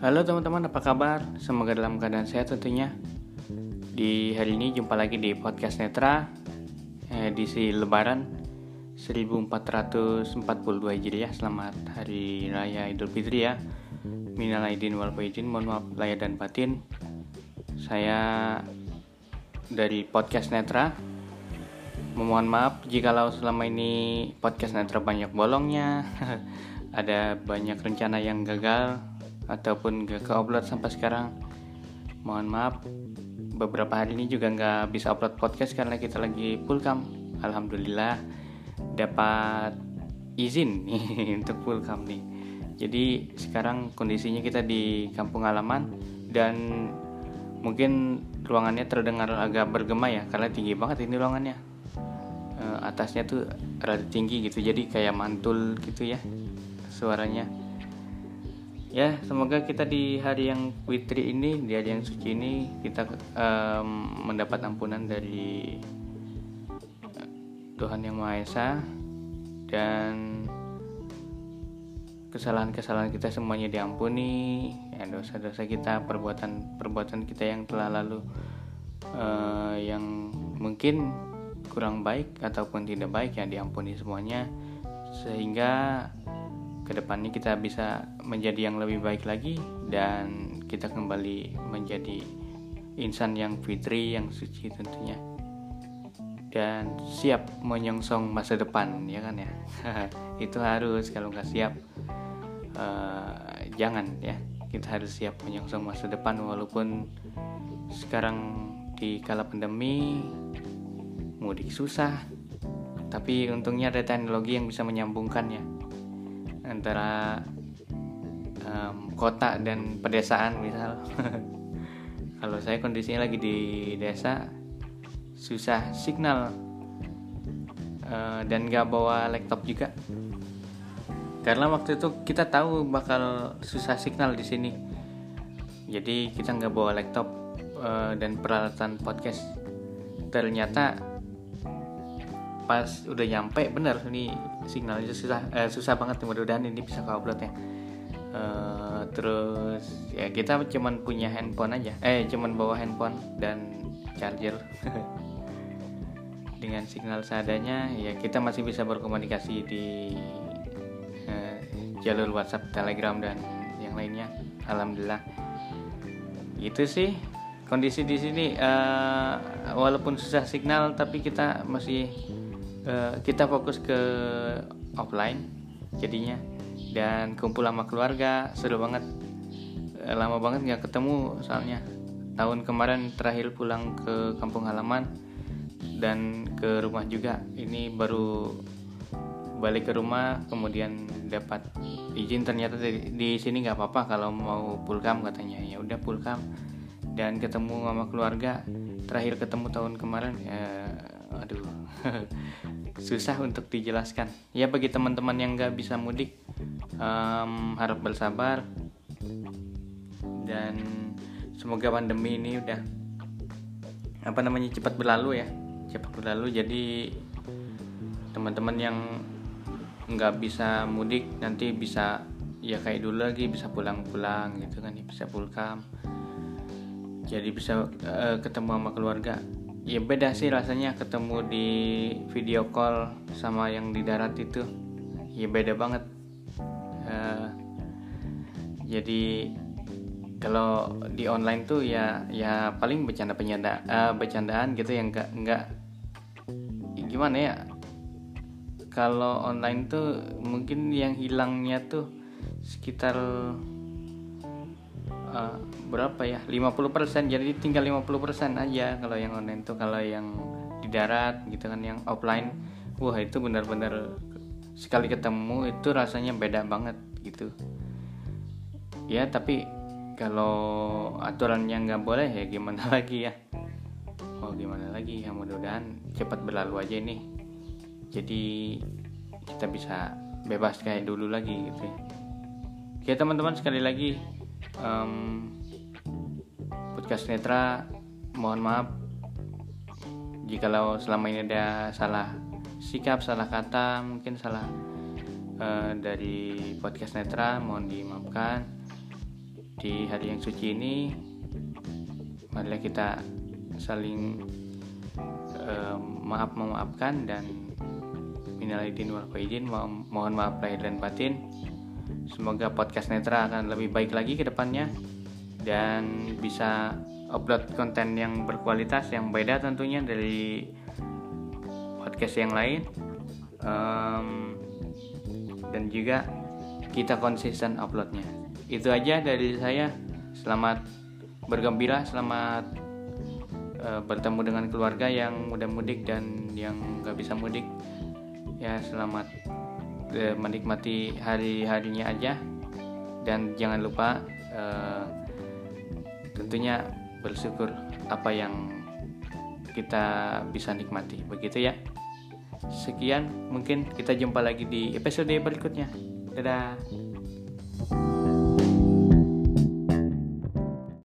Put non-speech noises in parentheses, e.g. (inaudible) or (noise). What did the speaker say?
Halo teman-teman, apa kabar? Semoga dalam keadaan sehat tentunya. Di hari ini jumpa lagi di podcast Netra edisi Lebaran 1442 Hijriah. Selamat Hari Raya Idul Fitri ya. Minal aidin wal faizin, mohon maaf lahir dan batin. Saya dari podcast Netra Memohon maaf jikalau selama ini podcast Netra banyak bolongnya, (laughs) ada banyak rencana yang gagal ataupun gak ke upload sampai sekarang. Mohon maaf, beberapa hari ini juga nggak bisa upload podcast karena kita lagi full cam. Alhamdulillah dapat izin (laughs) nih untuk full cam nih. Jadi sekarang kondisinya kita di kampung halaman dan mungkin ruangannya terdengar agak bergema ya karena tinggi banget ini ruangannya uh, atasnya tuh rada tinggi gitu jadi kayak mantul gitu ya suaranya ya semoga kita di hari yang fitri ini di hari yang suci ini kita um, mendapat ampunan dari eh, Tuhan yang Maha Esa dan kesalahan-kesalahan kita semuanya diampuni. Ya dosa-dosa kita perbuatan-perbuatan kita yang telah lalu uh, yang mungkin kurang baik ataupun tidak baik ya diampuni semuanya. Sehingga ke depannya kita bisa menjadi yang lebih baik lagi dan kita kembali menjadi insan yang fitri yang suci tentunya. Dan siap menyongsong masa depan ya kan ya? (laughs) Itu harus kalau nggak siap uh, jangan ya. Kita harus siap menyongsong masa depan walaupun sekarang di kala pandemi mudik susah tapi untungnya ada teknologi yang bisa menyambungkannya antara um, kota dan pedesaan misal. (laughs) Kalau saya kondisinya lagi di desa susah signal uh, dan gak bawa laptop juga. Karena waktu itu kita tahu bakal susah signal di sini. Jadi kita nggak bawa laptop uh, dan peralatan podcast. Ternyata pas udah nyampe bener ini signalnya susah eh, susah banget mudah-mudahan ini bisa ke upload ya. Uh, terus ya kita cuman punya handphone aja eh cuman bawa handphone dan charger. (laughs) Dengan signal seadanya ya kita masih bisa berkomunikasi di uh, jalur WhatsApp, Telegram dan yang lainnya. Alhamdulillah. Itu sih kondisi di sini. Uh, walaupun susah signal tapi kita masih uh, kita fokus ke offline jadinya. Dan kumpul sama keluarga seru banget. Uh, lama banget nggak ketemu soalnya. Tahun kemarin terakhir pulang ke kampung halaman dan ke rumah juga. Ini baru balik ke rumah kemudian dapat izin. Ternyata di, di sini nggak apa-apa kalau mau pulkam katanya. Ya udah pulkam. Dan ketemu sama keluarga terakhir ketemu tahun kemarin ya aduh (laughs) susah untuk dijelaskan. Ya bagi teman-teman yang nggak bisa mudik um, harap bersabar. Dan semoga pandemi ini udah apa namanya cepat berlalu ya. Cepat berlalu jadi teman-teman yang nggak bisa mudik nanti bisa ya kayak dulu lagi bisa pulang-pulang gitu kan ya bisa pulang jadi bisa uh, ketemu sama keluarga. Ya beda sih rasanya ketemu di video call sama yang di darat itu. Ya beda banget. Uh, jadi kalau di online tuh ya ya paling bercanda bercanda uh, bercandaan gitu yang enggak enggak gimana ya? Kalau online tuh mungkin yang hilangnya tuh sekitar uh, berapa ya? 50% jadi tinggal 50% aja kalau yang online tuh. Kalau yang di darat gitu kan yang offline wah itu benar-benar sekali ketemu itu rasanya beda banget gitu. Ya tapi kalau aturannya nggak boleh ya gimana (laughs) lagi ya? Oh gimana lagi? Ya mudah-mudahan cepat berlalu aja nih jadi kita bisa bebas kayak dulu lagi gitu ya. Teman-teman sekali lagi um, podcast netra mohon maaf jikalau selama ini ada salah sikap salah kata mungkin salah uh, dari podcast netra mohon dimaafkan. Di hari yang suci ini marilah kita saling uh, maaf memaafkan dan minal aidin wal faizin mohon maaf lahir dan batin semoga podcast netra akan lebih baik lagi ke depannya dan bisa upload konten yang berkualitas yang beda tentunya dari podcast yang lain. Um, dan juga kita konsisten uploadnya. Itu aja dari saya. Selamat bergembira selamat uh, bertemu dengan keluarga yang mudah mudik dan yang gak bisa mudik. Ya selamat menikmati hari-harinya aja. Dan jangan lupa uh, tentunya bersyukur apa yang kita bisa nikmati. Begitu ya. Sekian mungkin kita jumpa lagi di episode berikutnya. Dadah